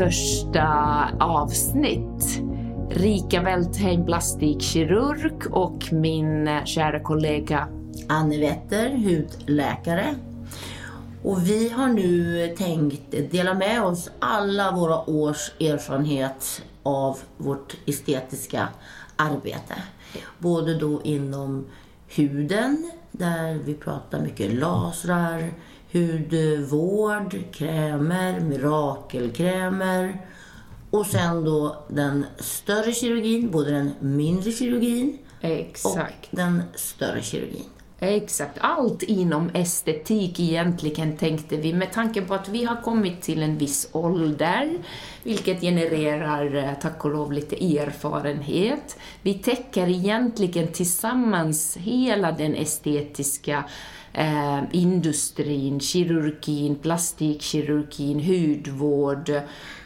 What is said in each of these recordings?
första avsnitt. Rika Weltheim, plastikkirurg och min kära kollega Anne Wetter, hudläkare. Och vi har nu tänkt dela med oss alla våra års erfarenhet av vårt estetiska arbete. Både då inom huden, där vi pratar mycket lasrar, hudvård, krämer, mirakelkrämer. Och sen då den större kirurgin, både den mindre kirurgin Exakt. och den större kirurgin. Exakt. Allt inom estetik egentligen tänkte vi med tanke på att vi har kommit till en viss ålder, vilket genererar eh, tack och lov lite erfarenhet. Vi täcker egentligen tillsammans hela den estetiska eh, industrin, kirurgin, plastikkirurgin, hudvård,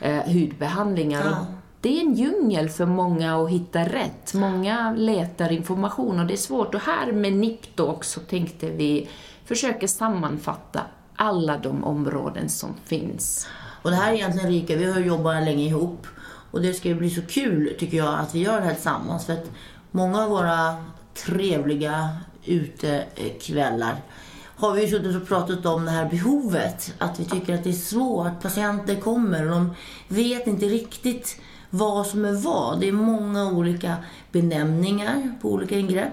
eh, hudbehandlingar. Ja. Det är en djungel för många att hitta rätt. Många letar information och det är svårt. Och här med Niptalk så tänkte vi försöka sammanfatta alla de områden som finns. Och det här är egentligen Rika, vi har jobbat länge ihop. Och det ska bli så kul tycker jag att vi gör det här tillsammans. För att många av våra trevliga utekvällar har vi ju suttit och pratat om det här behovet. Att vi tycker att det är svårt. Patienter kommer och de vet inte riktigt vad som är vad. Det är många olika benämningar på olika ingrepp.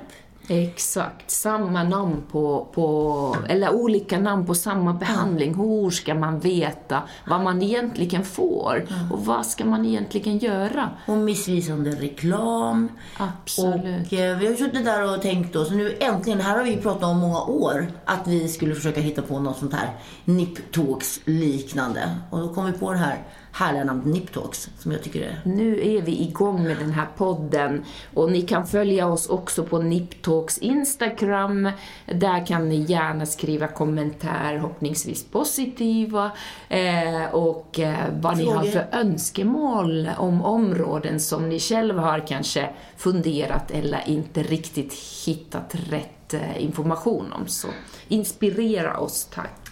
Exakt, samma namn på, på, eller olika namn på samma behandling. Hur ska man veta vad man egentligen får? Och vad ska man egentligen göra? Och missvisande reklam. Absolut. Och eh, vi har suttit där och tänkt oss, nu äntligen, här har vi pratat om många år, att vi skulle försöka hitta på något sånt här Niptalks liknande. Och då kom vi på det här härliga namnet Niptalks, som jag tycker är... Nu är vi igång med den här podden och ni kan följa oss också på Niptalks Instagram. Där kan ni gärna skriva kommentarer, förhoppningsvis positiva, eh, och eh, vad ni har Frågor. för önskemål om områden som ni själva har kanske funderat eller inte riktigt hittat rätt eh, information om. Så inspirera oss, tack.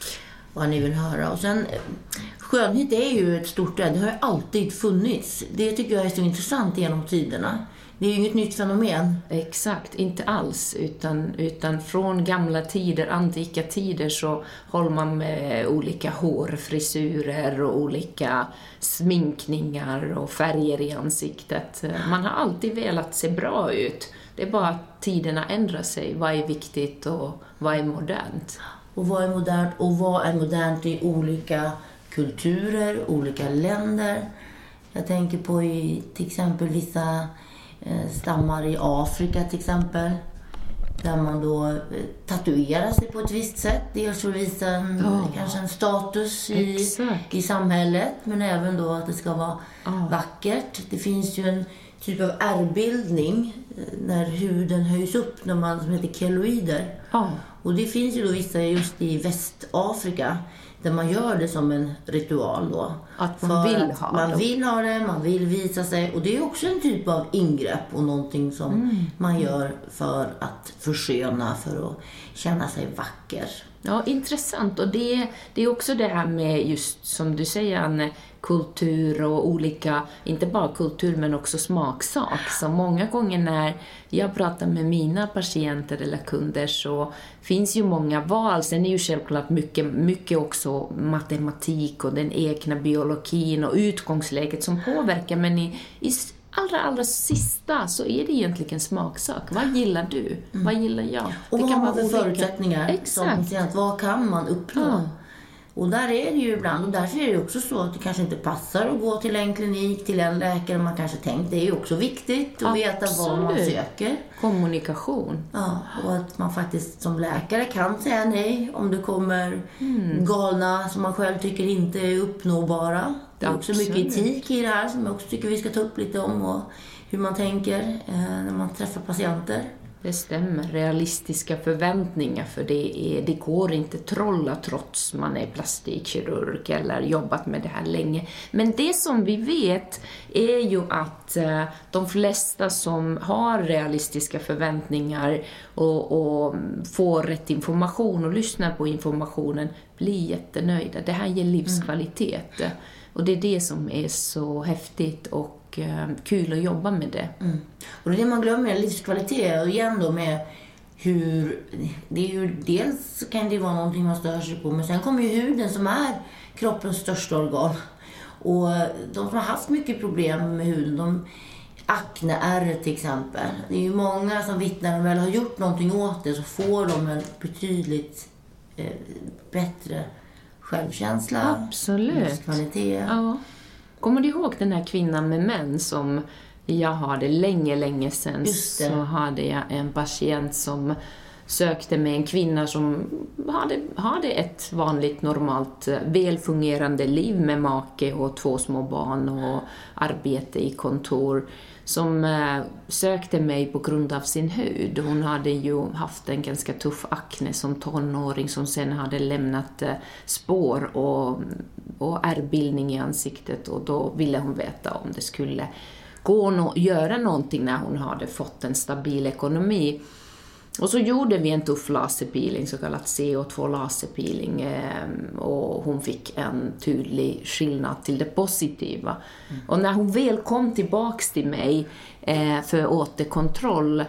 vad ni vill höra. Och sen, skönhet är ju ett stort ämne. Det har ju alltid funnits. Det tycker jag är så intressant genom tiderna. Det är ju inget nytt fenomen. Exakt, inte alls. Utan, utan från gamla tider, antika tider, så håller man med olika hårfrisyrer och olika sminkningar och färger i ansiktet. Man har alltid velat se bra ut. Det är bara att tiderna ändrar sig. Vad är viktigt och vad är modernt? Och vad är modernt? Och vad är modernt i olika kulturer, olika länder? Jag tänker på i, till exempel vissa eh, stammar i Afrika till exempel. Där man då eh, tatuerar sig på ett visst sätt. Dels för att visa en, Ja. kanske en status i, Exakt. i samhället. Men även då att det ska vara vackert. Det finns ju en typ av ärrbildning eh, när huden höjs upp när man, som heter keloider. Ja, Och det finns ju då vissa just i Västafrika där man gör det som en ritual då. Att man vill att ha Man det. vill ha det, man vill visa sig. Och det är också en typ av ingrepp och någonting som Mm. man gör för att försköna, för att känna sig vacker. Ja, intressant. Och det, det är också det här med just som du säger Anne, kultur och olika, inte bara kultur men också smaksak. Så många gånger när jag pratar med mina patienter eller kunder så finns ju många val. Sen är ju självklart mycket, mycket också matematik och den egna biologin och utgångsläget som påverkar. Men i, i allra, allra sista så är det egentligen smaksak. Vad gillar du? Vad gillar jag? Mm. Och det vad har man för olika. förutsättningar som Exakt. patient? Vad kan man uppnå? Ja. Och där är det ju ibland, och därför är det också så att det kanske inte passar att gå till en klinik, till en läkare man kanske tänkt. Det är ju också viktigt att veta vad man Absolut. söker. Kommunikation. Ja, och att man faktiskt som läkare kan säga nej om det kommer galna som man själv tycker inte är uppnåbara. Det är också mycket etik i det här som jag också tycker vi ska ta upp lite om och hur man tänker eh, när man träffar patienter. Det stämmer. Realistiska förväntningar, för det, är, det går inte trolla trots man är plastikkirurg eller jobbat med det här länge. Men det som vi vet är ju att eh, de flesta som har realistiska förväntningar och, och får rätt information och lyssnar på informationen blir jättenöjda. Det här ger livskvalitet. Och det är det som är så häftigt och eh, kul att jobba med det. Mm. Och det är det man glömmer, livskvalitet. Och igen då med hur... Det är ju, dels kan det vara någonting man stör sig på, men sen kommer ju huden som är kroppens största organ. Och de som har haft mycket problem med huden, de akneärr till exempel. Det är ju många som vittnar, när de väl har gjort någonting åt det så får de en betydligt eh, bättre självkänsla, Absolut. livskvalitet. Ja. Kommer du ihåg den här kvinnan med män som jag hade länge, länge sedan? Så hade jag en patient som sökte med en kvinna som hade, hade ett vanligt, normalt, eh, välfungerande liv med make och två små barn och arbete i kontor som eh, sökte mig på grund av sin hud. Hon hade ju haft en ganska tuff akne som tonåring som sen hade lämnat eh, spår och, och ärrbildning i ansiktet och då ville hon veta om det skulle gå att göra någonting när hon hade fått en stabil ekonomi. Och så gjorde vi en tuff laserpeeling, så kallad CO2 laserpeeling, eh, och hon fick en tydlig skillnad till det positiva. Och när hon väl kom tillbaks till mig eh, för återkontroll,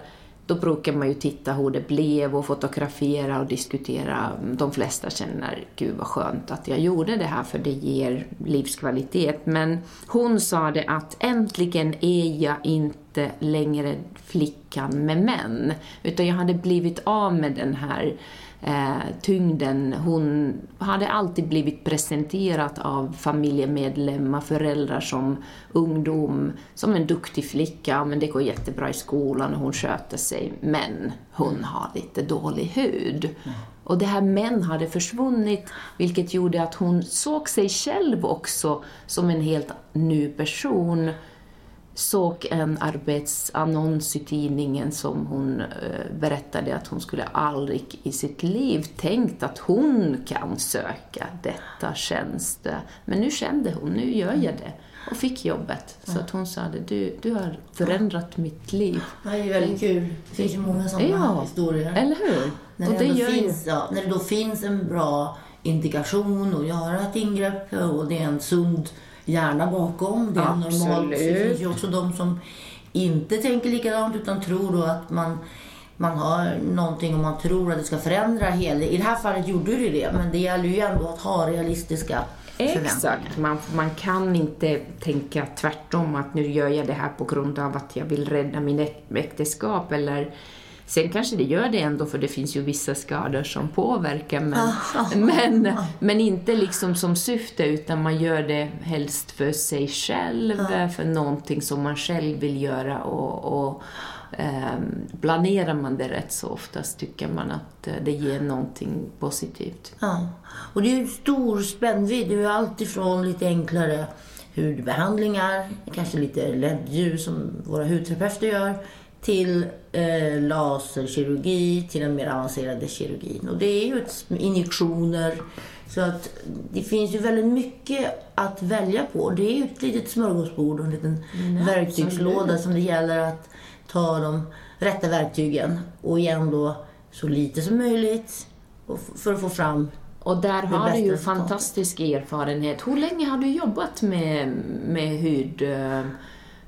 då brukar man ju titta hur det blev och fotografera och diskutera. De flesta känner, gud vad skönt att jag gjorde det här för det ger livskvalitet. Men hon sa det att äntligen är jag inte längre flickan med män. Utan jag hade blivit av med den här eh, tyngden. Hon hade alltid blivit presenterad av familjemedlemmar, föräldrar som ungdom, som en duktig flicka, men det går jättebra i skolan och hon sköter sig. Men hon har lite dålig hud. Och det här män hade försvunnit, vilket gjorde att hon såg sig själv också som en helt ny person såg en arbetsannons i tidningen som hon eh, berättade att hon skulle aldrig i sitt liv tänkt att hon kan söka detta tjänst. Men nu kände hon, nu gör jag det. Och fick jobbet. Så att hon sa det, du, du har förändrat mitt liv. Det är väldigt kul. Det finns ju många sådana Ja, historier. Eller hur? När och det, det ändå gör finns, ja, när det då finns en bra indikation att göra ett ingrepp och det är en sund hjärna bakom. Det är Absolut. normalt. Det finns ju också de som inte tänker likadant utan tror då att man, man har någonting och man tror att det ska förändra hela... I det här fallet gjorde det det, men det gäller ju ändå att ha realistiska. Exakt, man, man kan inte tänka tvärtom att nu gör jag det här på grund av att jag vill rädda min äk- äktenskap eller Sen kanske det gör det ändå för det finns ju vissa skador som påverkar men, men, men inte liksom som syfte utan man gör det helst för sig själv, för någonting som man själv vill göra och, och ehm, planerar man det rätt så oftast tycker man att eh, det ger någonting positivt. Ja. Och det är ju stor spännvidd. Det är allt ifrån lite enklare hudbehandlingar, kanske lite LED-ljus som våra hudterapeuter gör, till eh, laserkirurgi, till den mer avancerade kirurgin. Och det är ju ett, injektioner. Så att det finns ju väldigt mycket att välja på. Det är ju ett litet smörgåsbord och en liten Mm, verktygslåda absolut. som det gäller att ta de rätta verktygen och igen då så lite som möjligt för att få fram Och där har du ju fantastisk erfarenhet. Hur länge har du jobbat med, med hud eh,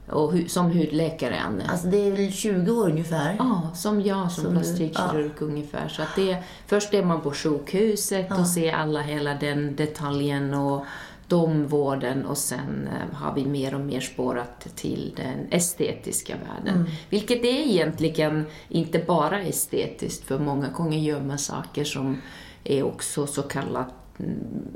och hu, som hudläkare, Anne? Alltså det är väl 20 år ungefär. Ja, som jag som Som plastikkirurg ungefär. Så att det, först är man på sjukhuset och ser alla hela den detaljen och de vården och sen eh, har vi mer och mer spårat till den estetiska världen. Vilket är egentligen inte bara estetiskt, för många gånger gör man saker som är också så kallat mm,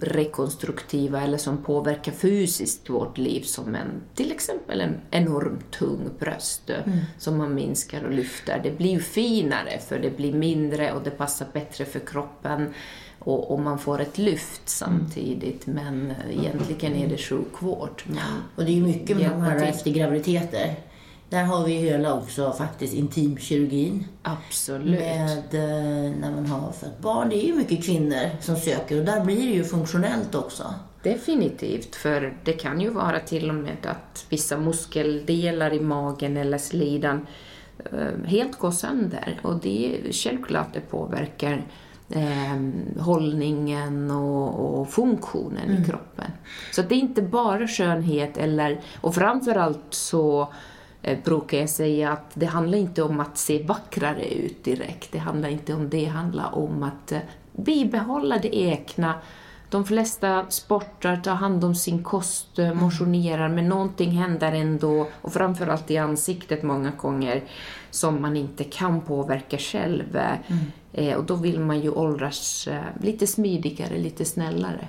rekonstruktiva eller som påverkar fysiskt vårt liv som en, till exempel en enormt tung bröst eh, som man minskar och lyfter. Det blir ju finare för det blir mindre och det passar bättre för kroppen och, och man får ett lyft samtidigt men egentligen är det sjukvård. Men, Och det är ju mycket här till. efter graviditeter. Där har vi hela också faktiskt intimkirurgin. absolut. Med eh, när man har fött barn. Det är ju mycket kvinnor som söker och där blir det ju funktionellt också. Definitivt, för det kan ju vara till och med att vissa muskeldelar i magen eller slidan eh, helt går sönder och det är självklart det påverkar eh, hållningen och, och funktionen Mm. i kroppen. Så det är inte bara skönhet, eller, och framförallt så brukar jag säga att det handlar inte om att se vackrare ut direkt. Det handlar inte om det, det handlar om att eh, bibehålla det egna. De flesta sportar, tar hand om sin kost, eh, motionerar, men någonting händer ändå, och framförallt i ansiktet många gånger, som man inte kan påverka själv. Eh, och då vill man ju åldras eh, lite smidigare, lite snällare.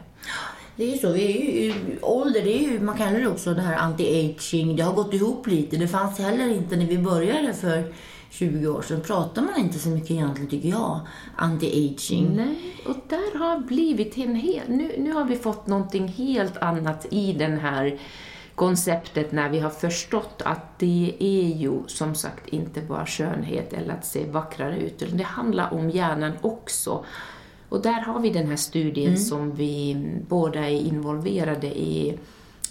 Det är ju så. Vi är ju, ålder, det är ju, man kallar det också det här anti-aging. Det har gått ihop lite. Det fanns heller inte när vi började för 20 år sedan. Pratar man inte så mycket egentligen, tycker jag. Anti-aging. Nej, och där har blivit en hel... Nu, nu har vi fått någonting helt annat i den här konceptet när vi har förstått att det är ju som sagt inte bara skönhet eller att se vackrare ut, utan det handlar om hjärnan också. Och där har vi den här studien som vi båda är involverade i,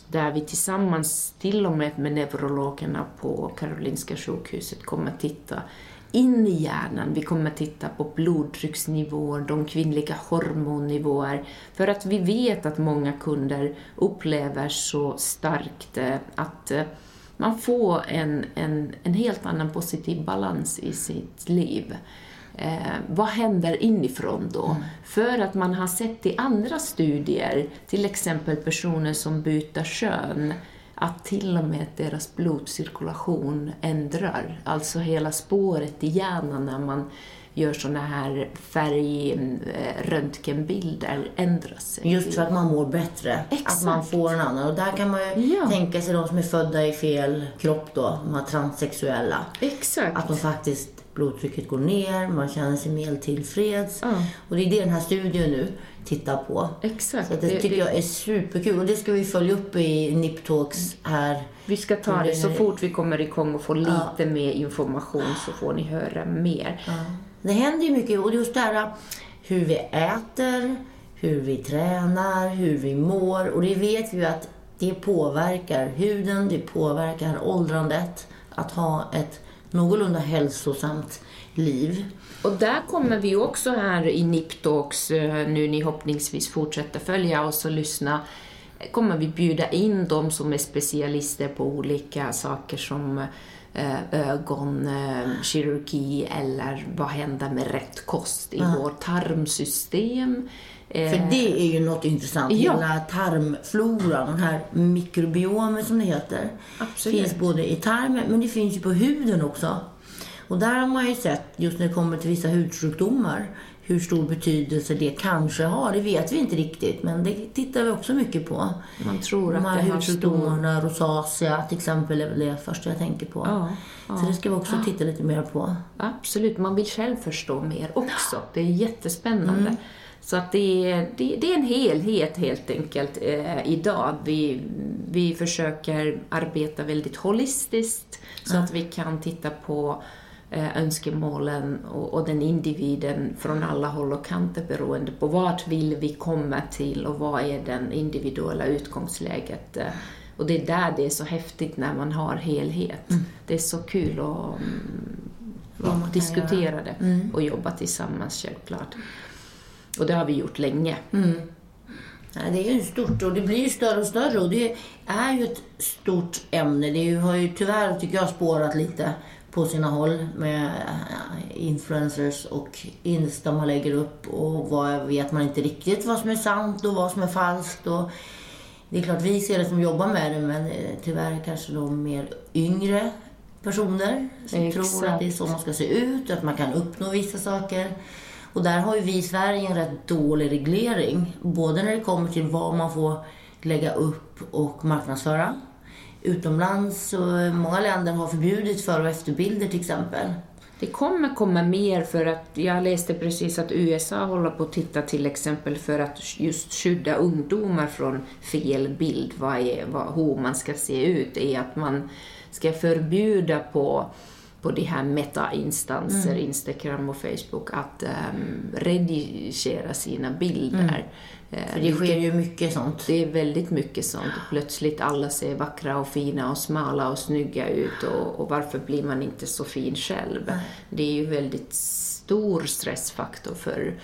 där vi tillsammans, till och med med neurologerna på Karolinska sjukhuset, kommer titta in i hjärnan. Vi kommer titta på blodtrycksnivåer, de kvinnliga hormonnivåer, för att vi vet att många kunder upplever så starkt eh, att eh, man får en, en, en helt annan positiv balans i sitt liv. Eh, vad händer inifrån då? För att man har sett i andra studier, till exempel personer som byter kön, att till och med deras blodcirkulation ändrar, alltså hela spåret i hjärnan när man gör såna här färgröntgenbilder ändras. Just för att man mår bättre. Exakt. Att man får en annan. Och där kan man ju Ja. tänka sig de som är födda i fel kropp då, de här transsexuella. Exakt. Att de faktiskt, blodtrycket går ner, man känner sig mer tillfreds. Ja. Och det är det den här studien nu tittar på. Exakt. Så att det, tycker jag är superkul. Och det ska vi följa upp i NIP Talks här. Vi ska ta det så fort vi kommer igång och får lite mer information så får ni höra mer. Det händer ju mycket. Och just det här hur vi äter, hur vi tränar, hur vi mår. Och det vet vi ju att det påverkar huden, det påverkar åldrandet. Att ha ett någorlunda hälsosamt liv. Och där kommer vi också här i Niptalks, eh, nu ni hoppningsvis fortsätter följa oss och lyssna, kommer vi bjuda in de som är specialister på olika saker som eh, ögon, eh, eller vad händer med rätt kost i vårt tarmsystem. Eh, För det är ju något intressant. Ja. Hela tarmfloran, den här mikrobiomen som det heter. Absolut. finns både i tarmen, men det finns ju på huden också. Och där har man ju sett, just när det kommer till vissa hudsjukdomar, hur stor betydelse det kanske har. Det vet vi inte riktigt, men det tittar vi också mycket på. Man tror De att här det har stor... hudsjukdomarna, rosacea till exempel, är väl det första jag tänker på. Ja, Så det ska vi också titta lite mer på. Absolut, man vill själv förstå mer också. Det är jättespännande. Mm. Så att det, är- det, det är en helhet helt enkelt eh, idag. Vi, vi försöker arbeta väldigt holistiskt så att vi kan titta på eh, önskemålen och, och den individen från alla håll och kanter beroende på vart vill vi komma till och vad är den individuella utgångsläget. Eh, och det är där det är så häftigt när man har helhet. Det är så kul att mm, diskutera det och jobba tillsammans självklart. Och det har vi gjort länge. Nej, det är ju stort och det blir ju större och större och det är ju ett stort ämne. Det ju- har ju tyvärr, tycker jag, spårat lite på sina håll med eh, influencers och Insta man lägger upp och vad vet man inte riktigt vad som är sant och vad som är falskt. Och det är klart, vi ser det som jobbar med det men eh, tyvärr kanske de mer yngre personer som Exakt. tror att det är så man ska se ut, att man kan uppnå vissa saker. Och där har ju vi i Sverige en rätt dålig reglering. Både när det kommer till vad man får lägga upp och marknadsföra. Utomlands, så många länder har förbjudit före och efterbilder till exempel. Det kommer komma mer för att jag läste precis att USA håller på att titta till exempel för att just skydda ungdomar från fel bild, vad är, vad, hur man ska se ut, är att man ska förbjuda på på de här meta-instanser, Instagram och Facebook, att um, redigera sina bilder. Eh, För det sker ju mycket sånt. Det är väldigt mycket sånt. Plötsligt alla ser vackra och fina och smala och snygga ut och, och varför blir man inte så fin själv? Det är ju väldigt stor stressfaktor för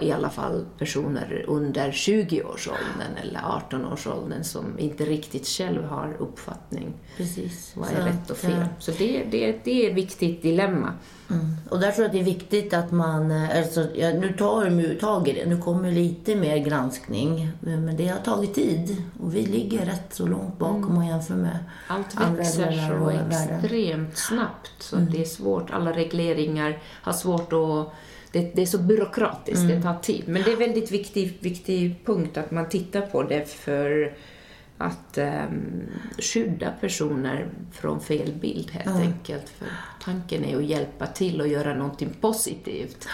i alla fall personer under 20-årsåldern eller 18-årsåldern som inte riktigt själv har uppfattning Precis. vad är Så rätt och fel. eh, Så det, det, det är ett viktigt dilemma. Mm. Och där tror jag att det är viktigt att man, eh, alltså, ja, nu tar de tag i det, nu kommer lite mer granskning, men det har tagit tid och vi ligger rätt så långt bakom och jämför med Allt växer så världen. extremt snabbt så att det är svårt. Alla regleringar har svårt att... Det, det är så byråkratiskt, det tar tid. Men det är en väldigt viktig, viktig punkt att man tittar på det för att ehm, skydda personer från fel bild helt enkelt. För tanken är att hjälpa till och göra någonting positivt.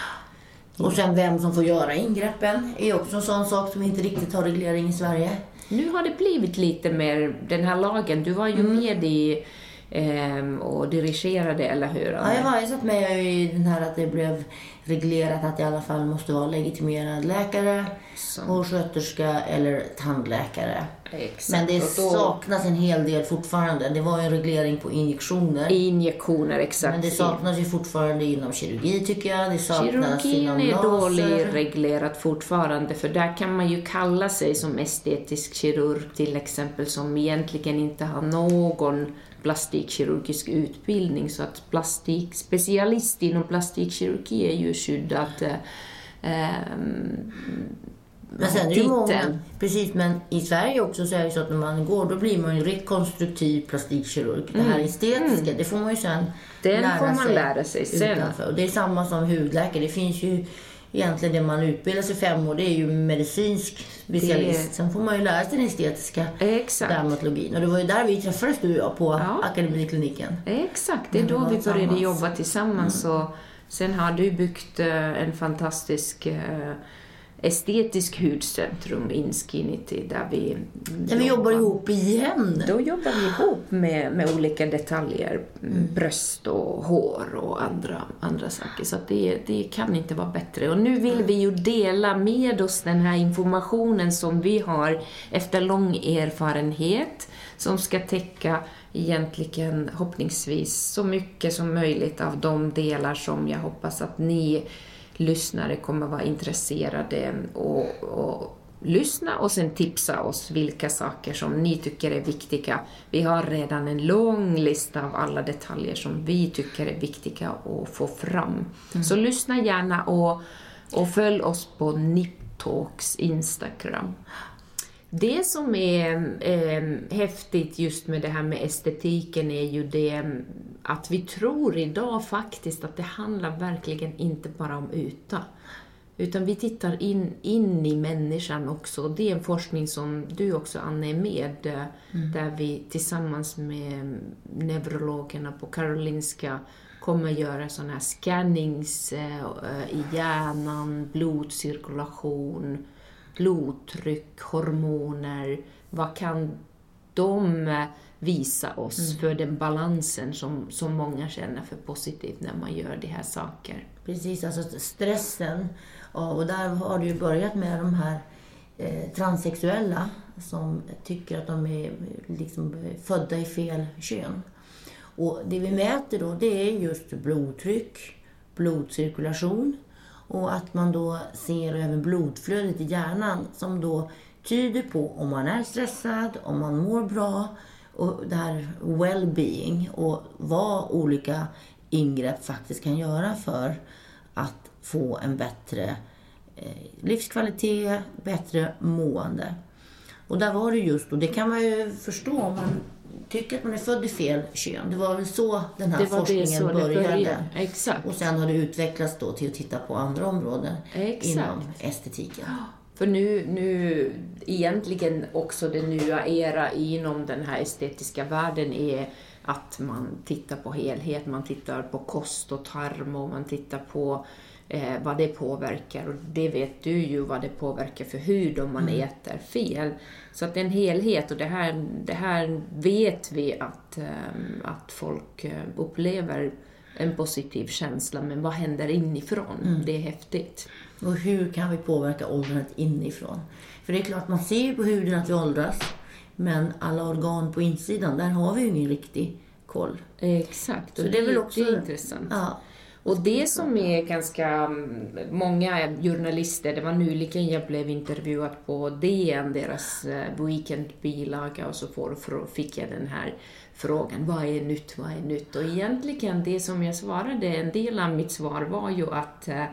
Och sen vem som får göra ingreppen är också en sån sak som inte riktigt har reglering i Sverige. Nu har det blivit lite mer, den här lagen, du var ju med i ehm, och dirigerade, eller hur? Ja, jag var jag satt med i den här att det blev reglerat att i alla fall måste vara legitimerad läkare, och sköterska eller tandläkare. Exakt. Men det då- saknas en hel del fortfarande. Det var ju en reglering på injektioner. Injektioner, exakt. Men det saknas ju fortfarande inom kirurgi tycker jag. Det saknas Kirurgin inom är laser. dåligt reglerat fortfarande för där kan man ju kalla sig som estetisk kirurg till exempel som egentligen inte har någon plastikkirurgisk utbildning så att plastik, specialist inom plastikkirurgi är ju skyddad eh, ehm, Men sen är det många, precis, men i Sverige också så är det så att när man går då blir man ju rekonstruktiv plastikkirurg. Det här estetiska, det får man ju sen Mm. Den lära får man sig lära sig sen. utanför. Och det är samma som hudläkare. Det finns ju egentligen det man utbildar sig fem år, det är ju medicinsk specialist. Det- Sen får man ju lära sig den estetiska Exakt. dermatologin. Och det var ju där vi träffades du och jag på Ja. Akademikliniken. Exakt, det är då vi började tillsammans. Mm. jobba tillsammans. Och sen har du byggt eh, en fantastisk eh, estetisk hudcentrum, Inskinity, där vi, Där vi jobbar ihop igen. Då jobbar vi ihop med, med olika detaljer, Mm. bröst och hår och andra, andra saker. Så det, det kan inte vara bättre. Och nu vill vi ju dela med oss den här informationen som vi har efter lång erfarenhet, som ska täcka egentligen hoppningsvis så mycket som möjligt av de delar som jag hoppas att ni lyssnare kommer vara intresserade och, och lyssna och sen tipsa oss vilka saker som ni tycker är viktiga. Vi har redan en lång lista av alla detaljer som vi tycker är viktiga att få fram. Så lyssna gärna och, och följ oss på Niptalks Instagram. Det som är eh, häftigt just med det här med estetiken är ju det att vi tror idag faktiskt att det handlar verkligen inte bara om yta. Utan vi tittar in, in i människan också. Det är en forskning som du också, Anne, är med eh, där vi tillsammans med neurologerna på Karolinska kommer göra sådana här scannings eh, i hjärnan, blodcirkulation, blodtryck, hormoner. Vad kan de visa oss för den balansen som, som många känner för positivt när man gör de här saker? Precis, alltså stressen. Och där har det ju börjat med de här eh, transsexuella som tycker att de är liksom födda i fel kön. Och det vi mäter då, det är just blodtryck, blodcirkulation och att man då ser även blodflödet i hjärnan som då tyder på om man är stressad, om man mår bra och det här well-being och vad olika ingrepp faktiskt kan göra för att få en bättre eh, livskvalitet, bättre mående. Och där var det just, och det kan man ju förstå om man tycker att man är född i fel kön. Det var väl så den här forskningen började. började. Exakt. Och sen har det utvecklats då till att titta på andra områden Exakt. inom estetiken. För nu, nu, egentligen också den nya era inom den här estetiska världen är att man tittar på helhet, man tittar på kost och tarm och man tittar på eh, vad det påverkar. Och det vet du ju vad det påverkar för hud om man äter fel. Så att det är en helhet och det här, det här vet vi att, eh, att folk eh, upplever en positiv känsla, men vad händer inifrån? Det är häftigt. Och hur kan vi påverka åldrandet inifrån? För det är klart, man ser ju på huden att vi åldras. Men alla organ på insidan, där har vi ju ingen riktig koll. Exakt, och Så det, det är väl också- det är intressant. Ja, Och det som är ganska mm, många journalister, det var nyligen jag blev intervjuad på DN, deras eh, weekendbilaga, och så får, fick jag den här frågan, vad är nytt, vad är nytt? Och egentligen det som jag svarade, en del av mitt svar var ju att eh,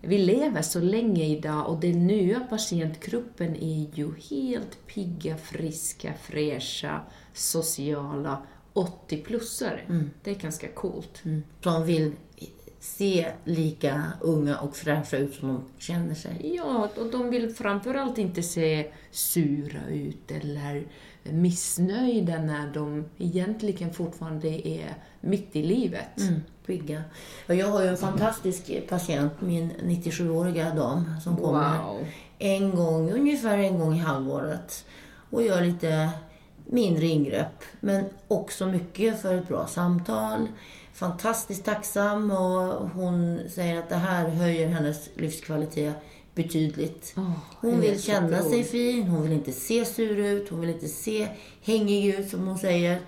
vi lever så länge idag och den nya patientgruppen är ju helt pigga, friska, fräscha, sociala 80-plussare. Mm. Det är ganska coolt. Mm. De vill se lika unga och fräscha ut som de känner sig. Ja, och de vill framförallt inte se sura ut eller missnöjda när de egentligen fortfarande är mitt i livet. Mm, pigga. Jag har ju en fantastisk patient, min 97-åriga dam, som kommer wow. en gång, ungefär en gång i halvåret och gör lite mindre ingrepp, men också mycket för ett bra samtal. Fantastiskt tacksam och hon säger att det här höjer hennes livskvalitet betydligt. Oh, hon vill känna sig fin, hon vill inte se sur ut, hon vill inte se hängig ut som hon säger.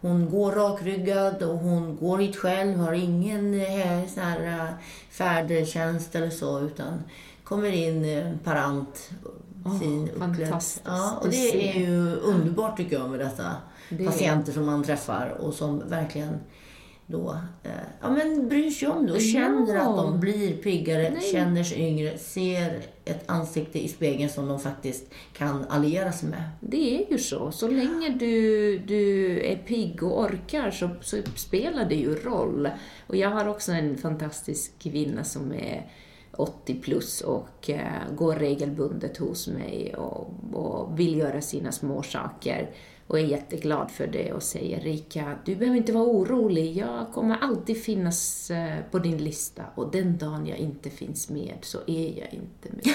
Hon går rakryggad och hon går hit själv, har ingen eh, sån här, uh, färdtjänst eller så utan kommer in uh, parant, oh, fin, Fantastiskt. Ja, och det är ju underbart tycker jag med dessa det patienter som man träffar och som verkligen då eh, ja, men bryr sig om det och känner att de blir piggare, Nej. känner sig yngre, ser ett ansikte i spegeln som de faktiskt kan alliera sig med. Det är ju så. Så länge du, du är pigg och orkar så, så spelar det ju roll. Och jag har också en fantastisk kvinna som är 80 plus och uh, går regelbundet hos mig och, och vill göra sina små saker och är jätteglad för det och säger Rika, du behöver inte vara orolig, jag kommer alltid finnas eh, på din lista och den dagen jag inte finns med så är jag inte med.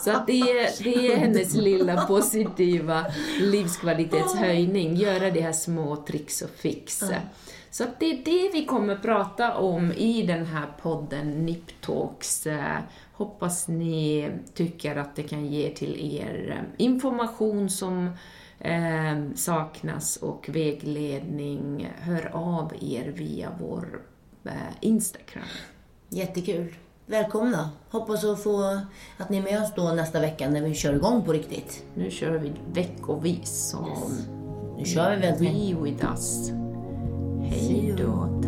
så att det, är, det är hennes lilla positiva livskvalitetshöjning, göra de här små tricks och fix. Så det är det vi kommer prata om i den här podden Nip Talks Hoppas ni tycker att det kan ge till er eh, information som eh, saknas och vägledning. Hör av er via vår eh, Instagram. Jättekul. Välkomna! Hoppas att, få, att ni är med oss då nästa vecka när vi kör igång på riktigt. Nu kör vi veckovis. Yes. Nu kör vi väldigt Be with us. Hej då.